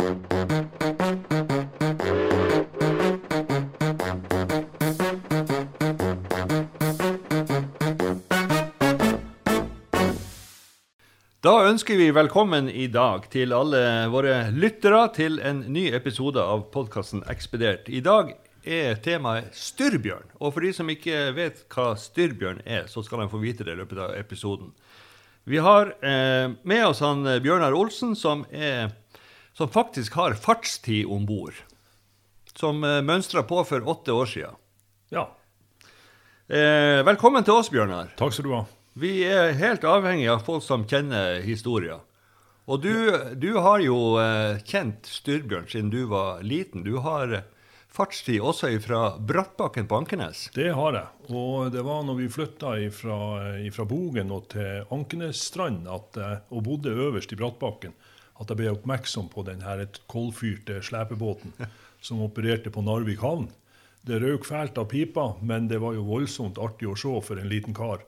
Da ønsker vi velkommen i dag til alle våre lyttere til en ny episode av podkasten Ekspedert. I dag er temaet styrbjørn. Og for de som ikke vet hva styrbjørn er, så skal de få vite det i løpet av episoden. Vi har eh, med oss han Bjørnar Olsen, som, er, som faktisk har fartstid om bord. Som eh, mønstra på for åtte år sia. Ja, Eh, velkommen til oss, Bjørnar. takk skal du ha. Vi er helt avhengig av folk som kjenner historien. Og du, du har jo eh, kjent Styrbjørn siden du var liten. Du har eh, fartstid også fra Brattbakken på Ankenes. Det har jeg. Og det var når vi flytta fra Bogen og til Ankenesstrand at, og bodde øverst i Brattbakken, at jeg ble oppmerksom på den her et koldfyrte slepebåten som opererte på Narvik havn. Det røk fælt av pipa, men det var jo voldsomt artig å se for en liten kar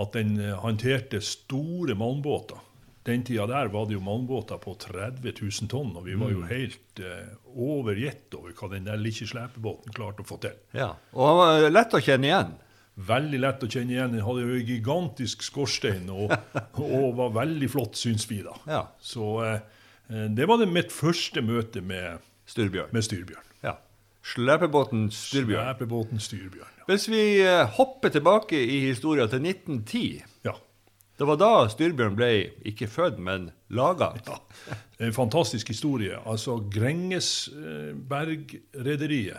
at den eh, håndterte store malmbåter. Den tida der var det jo malmbåter på 30 000 tonn, og vi var jo helt eh, overgitt over hva den der lille slepebåten klarte å få til. Ja. Og han var lett å kjenne igjen. Veldig lett å kjenne igjen. Den hadde jo en gigantisk skorstein og, og var veldig flott, syns vi da. Ja. Så eh, eh, det var det mitt første møte med, Styrbjørn. med styrbjørn. Ja. Slepebåten Styrbjørn. Slepebåten styrbjørn. Ja. Hvis vi eh, hopper tilbake i historien til 1910 ja. Det var da Styrbjørn ble ikke født, men laga. Ja. En fantastisk historie. Altså, Grengesberg-rederiet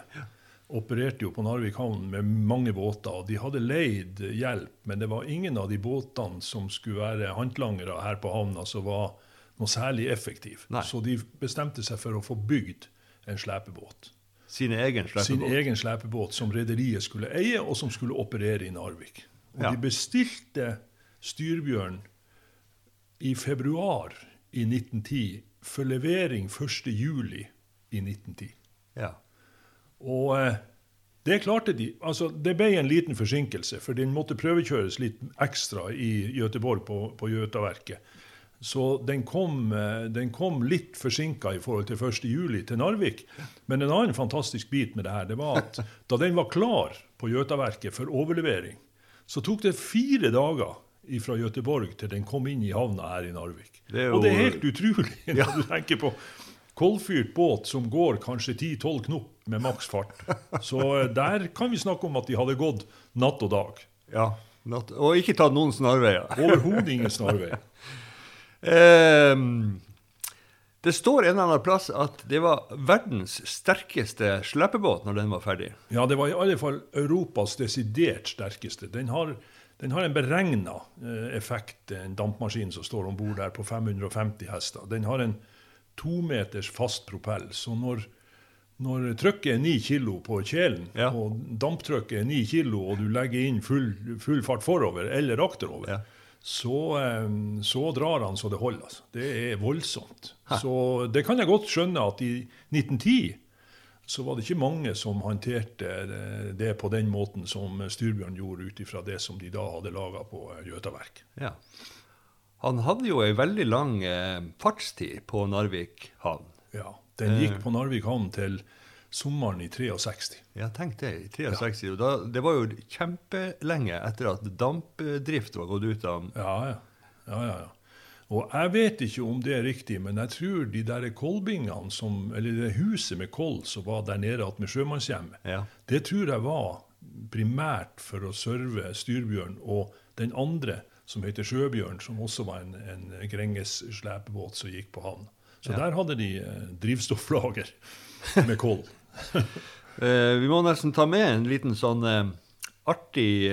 opererte jo på Narvik havn med mange båter. og De hadde leid hjelp, men det var ingen av de båtene som skulle være håndlangere her på havna, som var noe særlig effektiv. Nei. Så de bestemte seg for å få bygd en slepebåt. Sin egen Sin egen slepebåt som rederiet skulle eie, og som skulle operere i Narvik. Og Ja. de bestilte Styrbjørn i februar i 1910 for levering 1. juli i 1910. Ja. Og eh, det klarte de. Altså, det ble en liten forsinkelse, for den måtte prøvekjøres litt ekstra i Gøteborg, på, på Götaverket. Så den kom, eh, den kom litt forsinka i forhold til 1. juli til Narvik. Men en annen fantastisk bit med det her, det var at da den var klar på Gjøtaverket for overlevering, så tok det fire dager fra Gøteborg til den kom inn i havna her i Narvik. Det er Og det er helt utrolig når du tenker på koldfyrt båt som går kanskje 10-12 knop med maksfart. Så eh, der kan vi snakke om at de hadde gått natt og dag. ja. natt, og ikke tatt noen snarveier. Overhodet ingen snarveier. um, det står en eller annen plass at det var verdens sterkeste slepebåt når den var ferdig. Ja, det var i alle fall Europas desidert sterkeste. Den har, den har en beregna eh, effekt, en dampmaskin som står om bord der på 550 hester. Den har en to meters fast propell. Så når, når trykket er 9 kilo på kjelen, Ja. og damptrykket er 9 kilo, og du legger inn full, full fart forover eller akterover, Ja. så, eh, så drar han så det holder. Altså. Det er voldsomt. Så det kan jeg godt skjønne at i 1910 så var det ikke mange som håndterte det- det på den måten som Styrbjørn gjorde ut ifra det som de da hadde laga på Gjøtaverk. Ja. Han hadde jo ei veldig lang eh, fartstid på Narvik havn. Ja, den gikk på Narvik havn til sommeren i 63. Ja, tenk det. I 63. Og Da, det var jo kjempelenge etter at dampdrift var gått ut av Ja, ja. ja, ja, ja. Og jeg vet ikke om det er riktig, men jeg tror de der kolbingene, som, eller det huset med koll som var der nede att med Sjømannshjemmet, Ja. det tror jeg var primært for å serve Styrbjørn og den andre som heter Sjøbjørn, som også var en, en Grenges slepebåt som gikk på havn. Så Ja. der hadde de eh, drivstofflager med koll. Eh, vi må nesten ta med en liten sånn eh, artig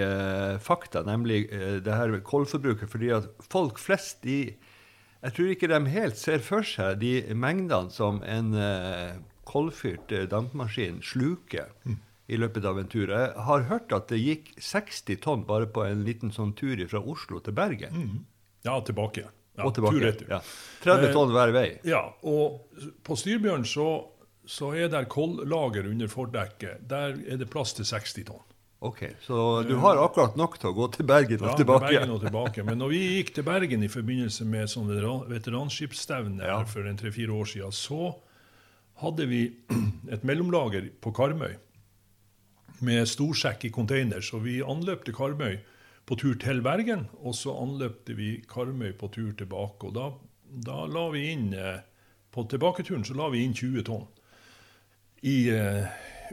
fakta, nemlig det her med kollforbruket. Fordi at folk flest, de Jeg tror ikke de helt ser for seg de mengdene som en kollfyrt eh, dampmaskin sluker i løpet av en tur. Jeg har hørt at det gikk 60 tonn bare på en liten sånn tur fra Oslo til Bergen. Ja, tilbake. Ja, og tilbake. tur-retur. Ja. 30 Eh, tonn hver vei. Ja, og på Styrbjørn så, så er det kollager under fordekket. Der er det plass til 60 tonn. Ok, Så du har akkurat nok til å gå til Bergen og Ja, tilbake? til Bergen og tilbake. Men når vi gikk til Bergen i forbindelse med sånn veteran- veteranskipsstevne Ja. for en tre-fire år siden, så hadde vi et mellomlager på Karmøy med storsekk i container. Så vi anløpte Karmøy på tur til Bergen, og så anløpte vi Karmøy på tur tilbake. Og da, da la vi inn eh, På tilbaketuren så la vi inn 20 tonn i, eh,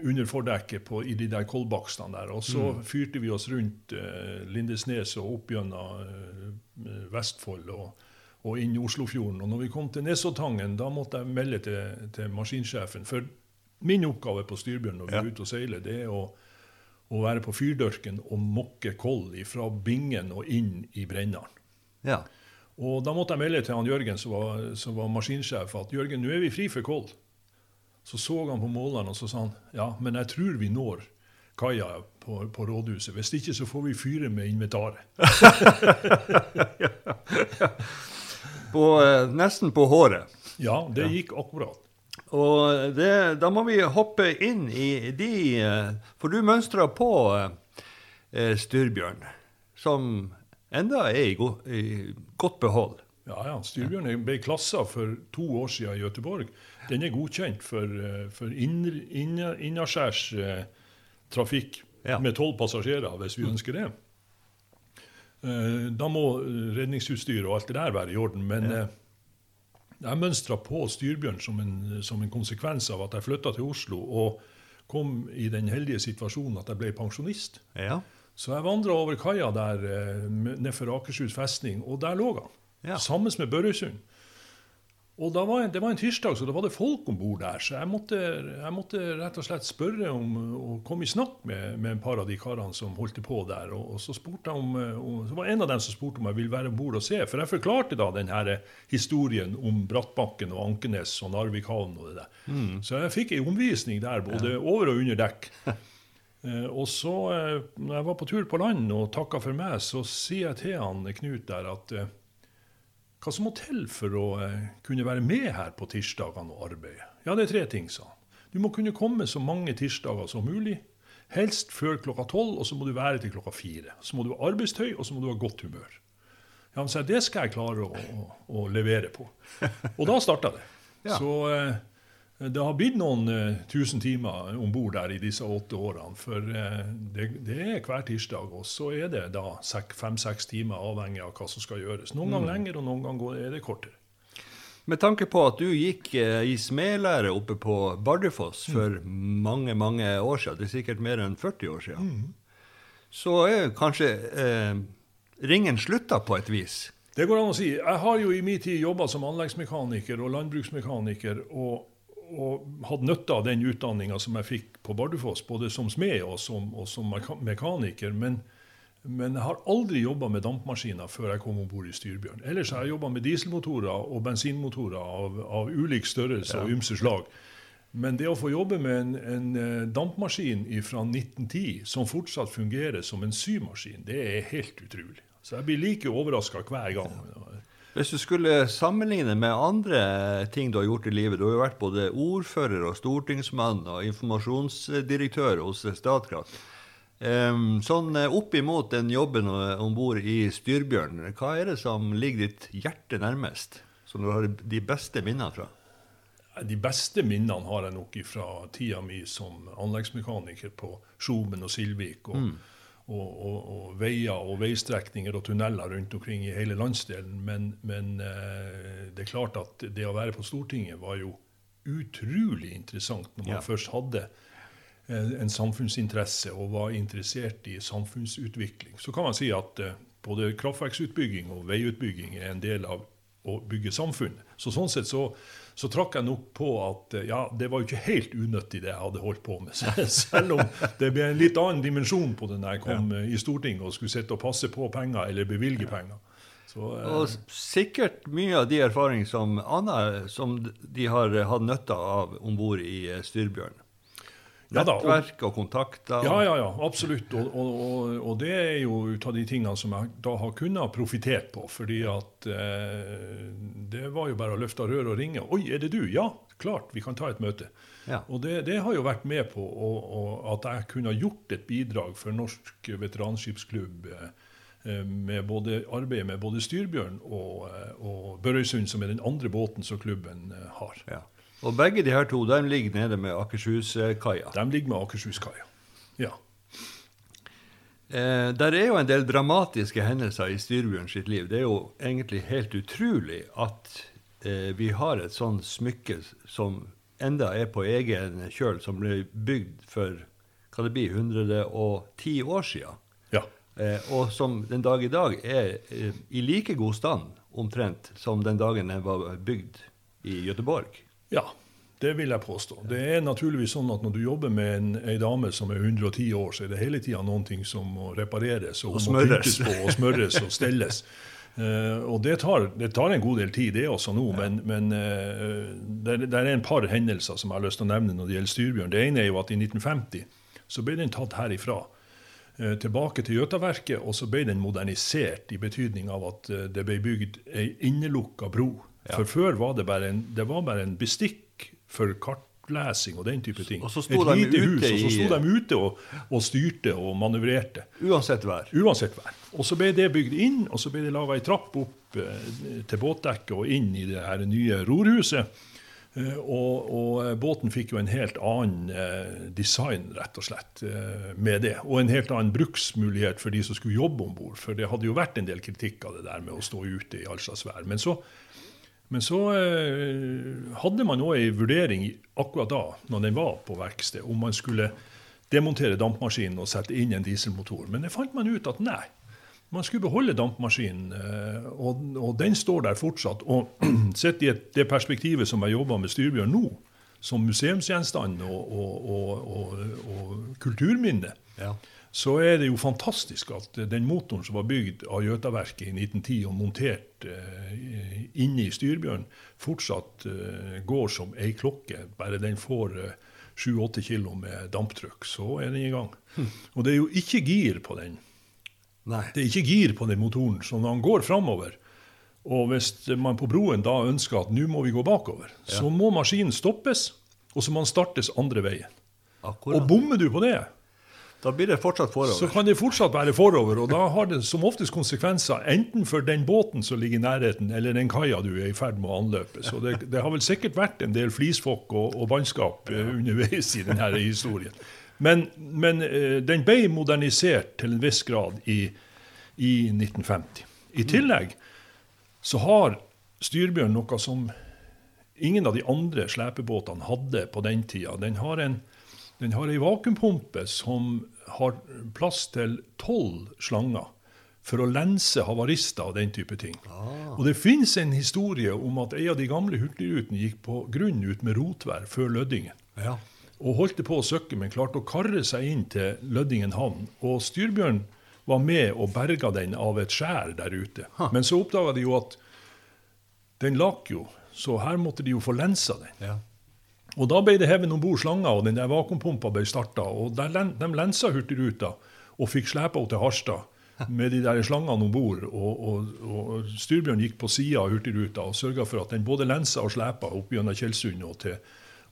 under fordekket på, i de der kolbakstene der. Og så mm. fyrte vi oss rundt eh, Lindesnes og opp gjennom eh, Vestfold. og og inn Oslofjorden. Og når vi kom til Nesoddtangen, da måtte jeg melde til, til maskinsjefen. For min oppgave på Styrbjørn når vi er ute og seiler, det er å, å være på fyrdørken og mokke koll fra bingen og inn i brenneren. Ja. Og da måtte jeg melde til han Jørgen, som var, som var maskinsjef, at Jørgen, nå er vi fri for koll. Så så han på måleren og så sa han, ja, men jeg tror vi når kaia på, på, rådhuset. Hvis ikke så får vi fyre med inventaret. på, eh, nesten på håret. Ja, det gikk akkurat. Og det, da må vi hoppe inn i de eh, For du mønstra på eh, Styrbjørn, som enda er i, go, i godt behold. Ja, ja. Styrbjørn ble klassa for to år siden i Gøteborg. Den er godkjent for, eh, for innaskjærs eh, trafikk ja. med tolv passasjerer, hvis vi ønsker det. Eh, da må redningsutstyr og alt det der være i orden. Men ja. Jeg mønstra på Styrbjørn som en, som en, konsekvens av at jeg flytta til Oslo og kom i den heldige situasjonen at jeg ble pensjonist. Ja. Så jeg vandra over kaia der eh, nedfor Akershus festning, og der lå han. Ja. Sammen med Børresund. Og var en, Det var en tirsdag, så da var det folk om bord der. Så jeg måtte, jeg måtte, rett og slett spørre om å komme i snakk med, med, en par av de karene som holdt på der. Og, og så, om, og, så var en av dem som spurte om jeg ville være om bord og se. For jeg forklarte da denne historien om Brattbakken og Ankenes og Narvikhavn og det der. Mm. Så jeg fikk ei omvisning der, både ja. over og under dekk. eh, og så, eh, når jeg var på tur på land og takka for meg, så sier jeg til han Knut der at eh, hva som må til for å eh, kunne være med her på tirsdagene og arbeide? Ja, det er tre ting, sa han. Du må kunne komme så mange tirsdager som mulig. Helst før klokka tolv, og så må du være til klokka fire. Så må du ha arbeidstøy, og så må du ha godt humør. Ja, han sa det skal jeg klare å, å, å levere på. Og da starta det. Ja. Så eh, det har blitt noen uh, tusen timer om bord der i disse åtte årene. For uh, det, det, er hver tirsdag, og så er det da fem-seks timer, avhengig av hva som skal gjøres. Noen mm. ganger lenger, og noen ganger er det kortere. Med tanke på at du gikk uh, i smedlære oppe på Bardufoss mm. for mange mange år siden, det er sikkert mer enn 40 år siden, mm. så er kanskje ringen slutta på et vis? Det går an å si. Jeg har jo i min tid jobba som anleggsmekaniker og landbruksmekaniker. og og hadde nytte av den utdanninga som jeg fikk på Bardufoss, både som smed og som, og som mekaniker. Men, men, jeg har aldri jobba med dampmaskiner før jeg kom om bord i Styrbjørn. Ellers har jeg jobba med dieselmotorer og bensinmotorer av, av ulik størrelse ja. og ymse slag. Men det å få jobbe med en, en eh, dampmaskin fra 1910 som fortsatt fungerer som en symaskin, det er helt utrolig. Så jeg blir like overraska hver gang. Hvis du skulle sammenligne med andre ting du har gjort i livet Du har jo vært både ordfører og stortingsmann og informasjonsdirektør hos Statkraft. Sånn eh, opp imot den jobben om bord i Styrbjørn, hva er det som ligger ditt hjerte nærmest? Som du har de beste minnene fra? De beste minnene har jeg nok fra tida mi som anleggsmekaniker på Skjomen og Silvik. og mm og, og, og, veier og veistrekninger og tunneler rundt omkring i hele landsdelen. Men, men eh, det er klart at det å være på Stortinget var jo utrolig interessant når man ja. først hadde eh, en samfunnsinteresse og var interessert i samfunnsutvikling. Så kan man si at eh, både kraftverksutbygging og veiutbygging er en del av å bygge samfunn. Så sånn sett så så trakk jeg nok på at eh, ja, det var jo ikke helt unyttig, det jeg hadde holdt på med. Selv om det ble en litt annen dimensjon på det når jeg kom ja. Eh, i Stortinget og skulle sitte og passe på penger eller bevilge penger. Så, eh, og sikkert mye av de erfaring som Anna som de har hatt nytte av om bord i eh, Styrbjørn. Nettverk og kontakter. Ja, ja, ja, absolutt. Og, og, og, det er jo ut av de tingene som jeg da har kunnet profitert på. fordi at eh, det var jo bare å løfte røret og ringe. 'Oi, er det du?' Ja, klart, vi kan ta et møte. Ja. Og det, det, har jo vært med på og, at jeg kunne gjort et bidrag for Norsk veteranskipsklubb. Eh, eh, med både arbeidet med både Styrbjørn og, eh, og Børøysund, som er den andre båten som klubben eh, har. Ja. Og begge de her to de ligger nede med Akershus-kaia. De ligger med Akershus-kaia. Ja. Eh, der er jo en del dramatiske hendelser i Styrbjørn sitt liv. Det er jo egentlig helt utrolig at eh, vi har et sånt smykke som enda er på egen kjøl, som ble bygd for hva det blir, 110 år siden. ja. Eh, og som den dag i dag er eh, i like god stand omtrent som den dagen den var bygd i Göteborg. Ja, det vil jeg påstå. Det er naturligvis sånn at når du jobber med en, ei dame som er 110 år, så er det hele tida noen ting som må repareres og, Og smøres. på og smøres og stelles. Uh, og det tar, det tar en god del tid, det også nå, men, men uh, det, det er en par hendelser som jeg har lyst til å nevne når det gjelder Styrbjørn. Det ene er jo at i 1950 så ble den tatt herifra. eh, Tilbake til Jøtaverket, og så ble den modernisert i betydning av at eh, det ble bygd ei innelukka bro. For før var det bare en, det var bare en bestikk for kartlesing og den type ting. Og så sto de ute hus, og så i- sto de ute og, og styrte og manøvrerte. Uansett vær. Uansett vær. Og så ble det bygd inn, og så ble det laga ei trapp opp eh, til båtdekket og inn i det her nye rorhuset. Eh, og, og eh, båten fikk jo en helt annen design, rett og slett, med det. Og en helt annen bruksmulighet for de som skulle jobbe om bord. For det hadde jo vært en del kritikk av det der med å stå ute i all slags vær. Men så, men så eh, hadde man òg ei vurdering akkurat da, når den var på verksted, om man skulle demontere dampmaskinen og sette inn en dieselmotor. Men det fant man ut at nei. Man skulle beholde dampmaskinen, eh, og, og den står der fortsatt. Og sett i et, det perspektivet som jeg jobber med Styrbjørn nå, som museumsgjenstand og, og, og kulturminne, Ja. Så er det jo fantastisk at eh, den motoren som var bygd av Gjøtaverket i 1910 og montert eh, inne i Styrbjørn, fortsatt eh, går som ei klokke. Bare den får sju-åtte kilo med damptrykk, så er den i gang. Og det er jo ikke gir på den. Nei. Det er ikke gir på den motoren, så når han går framover Og hvis man på broen da ønsker at nå må vi gå bakover, så må maskinen stoppes, og så må den startes andre veien. Og bommer du på det, Da blir det fortsatt forover. så kan det fortsatt være forover, og da har det som oftest konsekvenser enten for den båten som ligger i nærheten, eller den kaia du er i ferd med å anløpe. Så det, det har vel sikkert vært en del flisfokk og, og bannskap eh, underveis i denne historien. Men, men eh, den ble modernisert til en viss grad i, i 1950. I tillegg så har Styrbjørn noe som ingen av de andre slepebåtene hadde på den tida. Den har en den har ei vakuumpumpe som har plass til tolv slanger for å lense havarister og den type ting. Og det finnes en historie om at ei av de gamle hurtigrutene gikk på grunn ut med rotvær før Lødingen. Ja. Og holdt på å søkke, men klarte å karre seg inn til Lødingen havn. Og Styrbjørn var med og berga den av et skjær der ute. Men så oppdaga de jo at den lak jo, så her måtte de jo få lensa den. Ja. Og da ble det hevet om bord slanger, og den der vakuumpumpa ble starta. Og der, de lensa Hurtigruta og fikk slepa henne til Harstad med de der slangene om bord. Og, og, og Styrbjørn gikk på sida av Hurtigruta og sørga for at den både lensa og slepa opp gjennom Tjeldsund og til,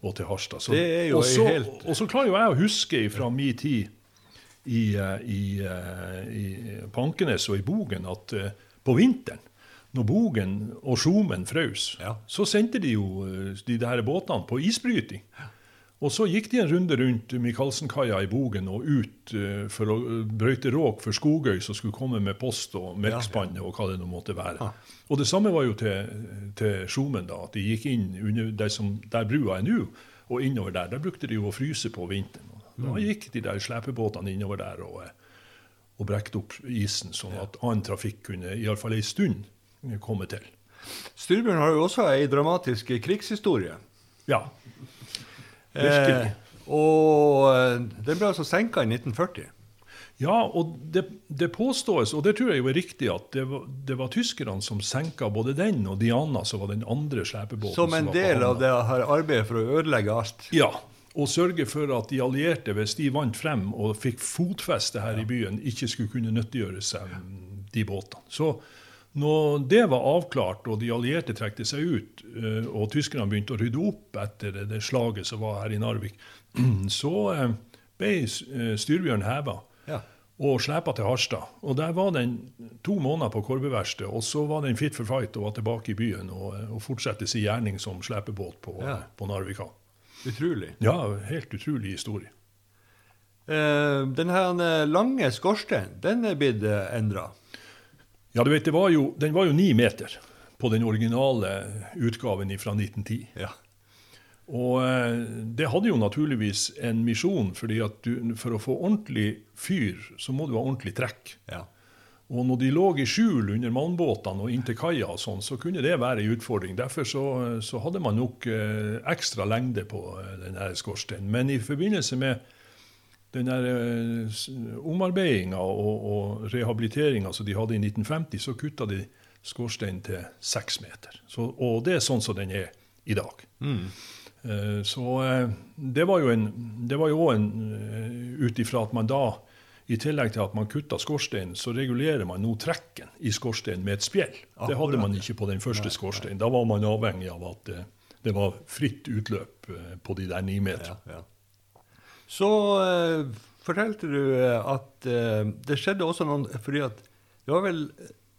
og til Harstad. Så, og, så, helt- og så klarer jo jeg å huske fra min tid i, i, i, eh, i, Pankenes og i Bogen at eh, på vinteren når Bogen og Skjomen frøs, Ja. så sendte de jo eh, de der båtene på isbryting. Og så gikk de en runde rundt Michaelsenkaia i Bogen og ut eh, for å eh, brøyte råk for Skogøy, som skulle komme med post og melkspann og hva det nå måtte være. Og det samme var jo til, til Skjomen, da, at de gikk inn under der, som, der brua er nå, og innover der. Der brukte de jo å fryse på vinteren. Da gikk de der slepebåtene innover der og, og brekte opp isen, sånn at annen trafikk kunne iallfall ei stund komme til. Styrbjørn har jo også ei dramatisk krigshistorie. Ja, virkelig. Eh, og eh, den ble altså senka i 1940. Ja, og det, det påstås, og det tror jeg jo er riktig, at det var, det var tyskerne som senka både den og Diana, som var den andre slepebåten. Som en som del av det her arbeidet for å ødelegge alt. Ja, og sørge for at de allierte, hvis de vant frem og fikk fotfeste her i byen, ikke skulle kunne nyttiggjøre seg de båtene. Så når det var avklart, og de allierte trekte seg ut, eh, og tyskerne begynte å rydde opp etter det, slaget som var her i Narvik, så eh, ble eh, Styrbjørn heva. Ja. og slepa til Harstad. Og Der var den to måneder på Korbeverkstedet, og så var den fit for fight og var tilbake i byen og, og fortsette sin gjerning som slepebåt på, Ja. på Narvika. Utrolig. Ja, helt utrolig historie. Uh, den her lange skorsteinen, den er blitt endra. Ja, du vet, det var jo, Den var jo ni meter på den originale utgaven fra 1910. Ja. Og eh, det hadde jo naturligvis en misjon, fordi at du, for å få ordentlig fyr, så må du ha ordentlig trekk. ja. Og når de lå i skjul under malmbåtene og inntil kaia, og sånn, så kunne det være en utfordring. Derfor så, så hadde man nok eh, ekstra lengde på eh, denne skorsteinen. Men i forbindelse med den der eh, omarbeidinga og, og rehabiliteringa som de hadde i 1950, så kutta de skorsteinen til seks meter. Så, og det er sånn som den er i dag. Mm. Så eh, det var jo en, det var jo en eh, ut ifra at man da, i tillegg til at man kutta skorsteinen, så regulerer man nå trekken i skorsteinen med et spjeld. Det hadde man ikke på den første skorsteinen. Da var man avhengig av at det, det var fritt utløp eh, på de der ni meterne. Ja, ja. Så eh, fortalte du eh, at eh, det skjedde også noen Fordi at det var vel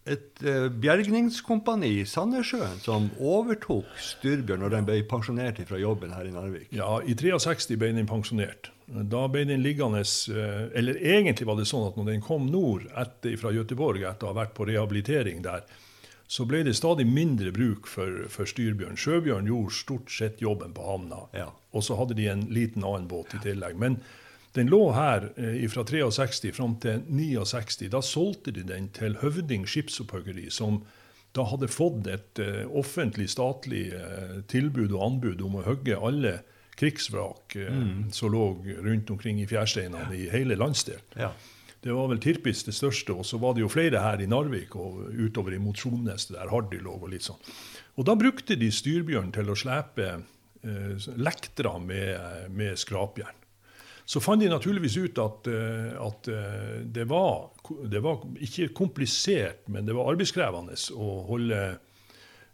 et eh, bjergningskompani i Sandnessjøen som overtok Styrbjørn når den ble pensjonert fra jobben her i Narvik. Ja, i 63 ble den pensjonert. Da ble den liggende eh, Eller egentlig var det sånn at når den kom nord etter, fra Göteborg etter å ha vært på rehabilitering der, så ble det stadig mindre bruk for, for Styrbjørn. Sjøbjørn gjorde stort sett jobben på havna, Ja. og så hadde de en liten annen båt i tillegg. Men den lå her eh, fra 63 fram til 69. Da solgte de den til Høvding skipsopphuggeri, som da hadde fått et eh, offentlig, statlig eh, tilbud og anbud om å hogge alle krigsvrak eh, som lå rundt omkring i fjærsteinene i hele landsdelen. Ja. Det var vel Tirpitz det største, og så var det jo flere her i Narvik og utover i Motsjones, der Hardy lå og litt sånn. Og da brukte de styrbjørn til å slepe eh, lektere med, med skrapjern. Så fant de naturligvis ut at, eh, at eh, det, var, det var ikke komplisert, men det var arbeidskrevende å holde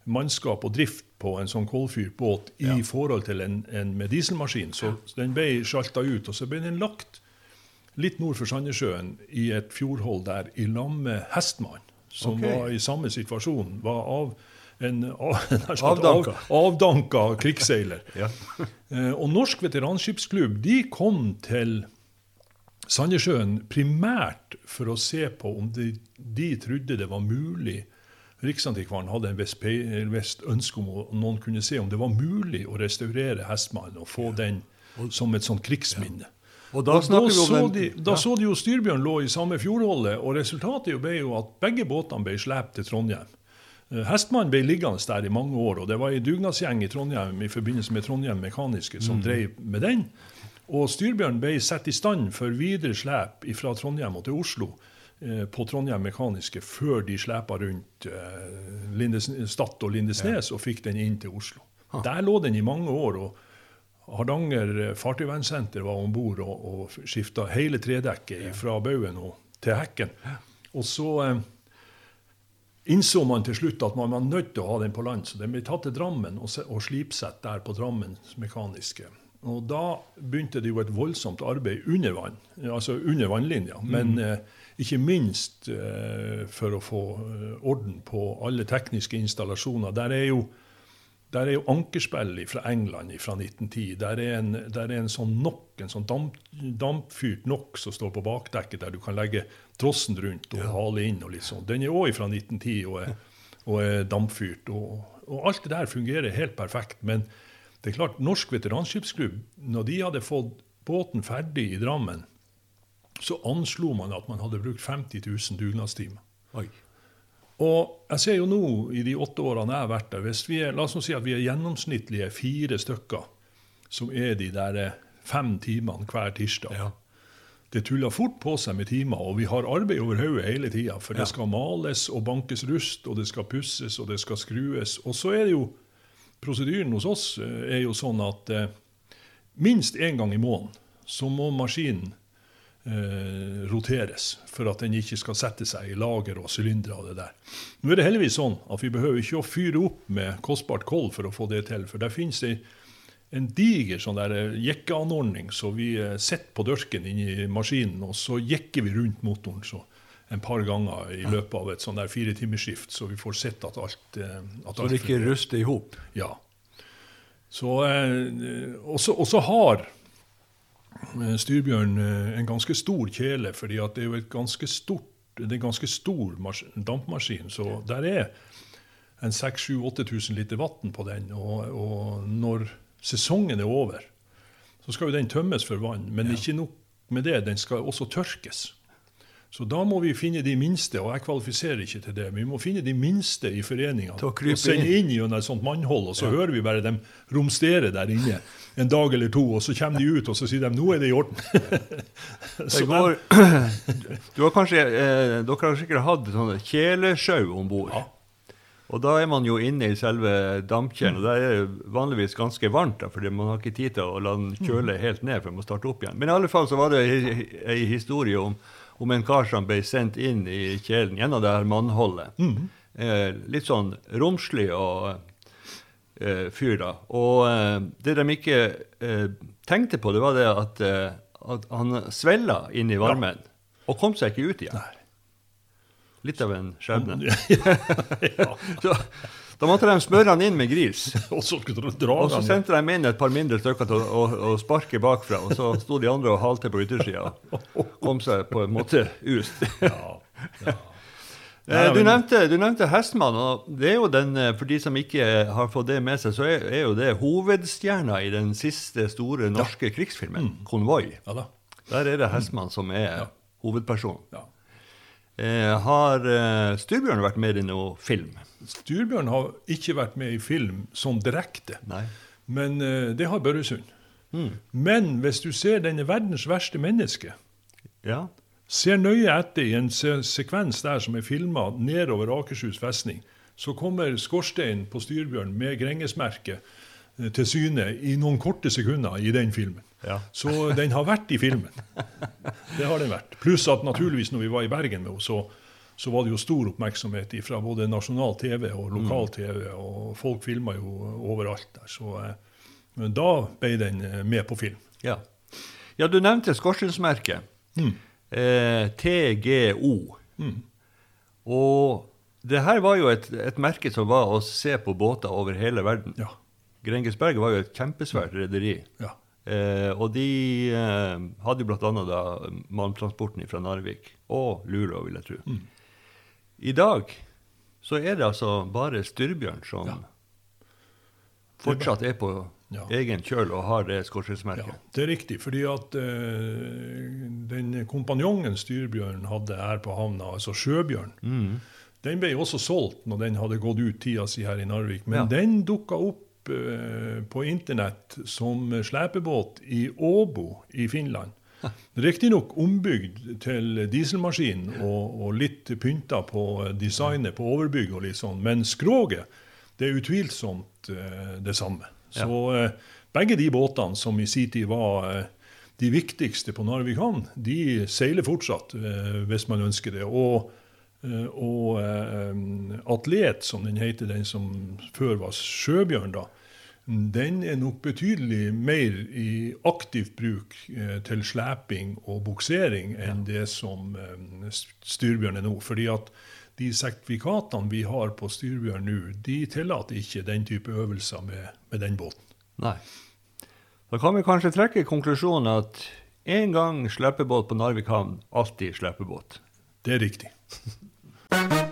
mannskap og drift på en sånn kullfyrt båt i forhold til en, en med dieselmaskin. Så den ble sjalta ut, og så ble den lagt litt nord for Sandnessjøen i et fjordhold der i lag med Hestmann, som okay. var i samme situasjon. var av en av, Avdanka. Av, avdanka krigsseiler. Ja. Eh, og Norsk veteranskipsklubb de kom til Sandnessjøen primært for å se på om de, de trodde det var mulig Riksantikvaren hadde en visst ønske om å- noen kunne se om det var mulig å restaurere Hestmannen og få den som et sånt krigsminne. Og da vi om så den- de, da ja. så de jo Styrbjørn lå i samme fjordholdet, og resultatet ble jo at begge båtene ble slept til Trondheim. Hestmann Hestmannen ble liggende der i mange år, og det var en dugnadsgjeng i Trondheim i forbindelse med Trondheim Mekaniske som drev med den. Og Styrbjørn ble satt i stand for videre slep fra Trondheim og til Oslo eh, på Trondheim Mekaniske før de slepa rundt eh, Lindes, Stad og Lindesnes og fikk den inn til Oslo. Der lå den i mange år. og Hardanger fartøyvernsenter var om bord og, og skifta hele tredekket fra baugen til hekken. Og så eh, innså man til slutt at man var nødt til å ha den på land, så den ble tatt til Drammen og, og slipsett der på Drammens Mekaniske. Og da begynte det jo et voldsomt arbeid under vann, altså under vannlinja. Men eh, ikke minst eh, for å få eh, orden på alle tekniske installasjoner. Der er jo der er jo ankerspill fra England fra 1910. Der er en, der er en sånn nok, en sånn damp, dampfyrt nok som står på bakdekket, der du kan legge trossen rundt og hale inn. og litt sånn. Den er òg fra 1910 og er, og er dampfyrt. Og, og alt det der fungerer helt perfekt. Men det er klart, Norsk veteranskipsklubb, når de hadde fått båten ferdig i Drammen, så anslo man at man hadde brukt 50 000 dugnadstimer. Oi. Og jeg ser jo nå, i de åtte årene jeg har vært der, hvis vi er, la oss nå si at vi er gjennomsnittlige fire stykker, som er de der eh, fem timene hver tirsdag. Ja. Det tuller fort på seg med timer, og vi har arbeid over hodet hele tida. For det skal males og bankes rust, og det skal pusses og det skal skrues. Og så er det jo Prosedyren hos oss eh, er jo sånn at eh, minst én gang i måneden så må maskinen eh, roteres for at den ikke skal sette seg i lager og sylindere og det der. Nå er det heldigvis sånn at vi behøver ikke å fyre opp med kostbart kull for å få det til, for der finnes det en diger sånn der eh, jekkeanordning, så vi eh, sitter på dørken inni maskinen, og så jekker vi rundt motoren så en par ganger i løpet av et sånn der fire timersskift, så vi får sett at alt eh, at Så det ikke ruster i hop? Ja. Så, og så har Styrbjørn eh, en ganske stor kjele, for det er jo et ganske stort det er en ganske stor dampmaskin. Så der er en 6000-8000 liter vann på den. Og, og når sesongen er over, så skal jo den tømmes for vann. Men ikke nok med det, den skal også tørkes. Så da må vi finne de minste, og jeg kvalifiserer ikke til det. Men vi må finne de minste i foreninga og sende inn gjennom et sånt mannhold. Og så hører vi bare dem romstere der inne en dag eller to, og så kommer de ut og så sier de, nå er det i orden. Går, du har kanskje, eh, dere har sikkert hatt sånne kjelesjau om bord. Ja. Og da er man jo inne i selve dampkjelen, og der er det vanligvis ganske varmt, da, fordi man har ikke tid til å la den kjøle helt ned før man starter opp igjen. Men i alle fall så var det ei historie om, om en kar som ble sendt inn i kjelen gjennom det her mannholdet. Eh, litt sånn romslig og eh, fyr, da. Og eh, det de ikke eh, tenkte på, det var det at, eh, at han svella inn i varmen og kom seg ikke ut igjen. Nei. Litt av en skjebne. ja. Så, da måtte de smøre han inn med gris. Og så skulle de dra Og så sendte de inn et par mindre stykker til å, å, å sparke bakfra. Og så sto de andre og halte på yttersida kom seg på en måte ut. Ja, ja. Eh, Du nevnte, du nevnte Hestmann, og det er jo den, eh, for de som ikke har fått det med seg, så er, er jo det hovedstjerna i den siste store norske krigsfilmen, 'Konvoi'. ja. Der er det Hestmann som er hovedpersonen. Ja. Eh, har eh, Styrbjørn vært med i noe film? Styrbjørn har ikke vært med i film sånn direkte, Nei. men eh, det har Børresund. Mm. Men hvis du ser denne verdens verste menneske, Ja. ser nøye etter i en se sekvens der som er filma nedover Akershus festning, så kommer skorsteinen på Styrbjørn med Grengesmerket til syne i noen korte sekunder i den filmen. Ja. Så den har vært i filmen. Det har den vært. Pluss at naturligvis når vi var i Bergen med henne, så, så var det jo stor oppmerksomhet fra både nasjonal TV og lokal TV, og folk filma jo overalt der. Så eh, men da ble den eh, med på film. Ja, ja du nevnte skorsteinsmerket. Eh, TGO. Og det her var jo et, et merke som var å se på båter over hele verden. Ja. Grengesberg var jo et kjempesvært rederi. ja. Eh, og de eh, hadde jo bl.a. malmtransporten fra Narvik og Luleå, vil jeg tro. Mm. I dag så er det altså bare Styrbjørn som Ja. fortsatt er på Ja. egen kjøl og har det Ja, det er riktig. fordi at eh, den kompanjongen Styrbjørn hadde her på havna, altså Sjøbjørn, Mm. den ble også solgt når den hadde gått ut tida si her i Narvik. Men Ja. den dukka opp eh, på internett som slepebåt i Åbo i Finland. Riktignok ombygd til dieselmaskin og, og litt pynta på designet på overbygg og litt sånn, men skroget det er utvilsomt eh, det samme. Så eh, begge de båtene som i sin tid var de viktigste på Narvik havn, de seiler fortsatt, hvis man ønsker det. Og, og eh, Atlet, som den heter, den som før var Sjøbjørn, da, den er nok betydelig mer i aktiv bruk eh, til sleping og buksering enn det som eh, Styrbjørn er nå. Fordi at de sertifikatene vi har på Styrbjørn nå, de tillater ikke den type øvelser med, med den båten. Nei. Da kan vi kanskje trekke konklusjonen at en gang slepebåt på Narvik havn, alltid slepebåt. Det er riktig. Thank you.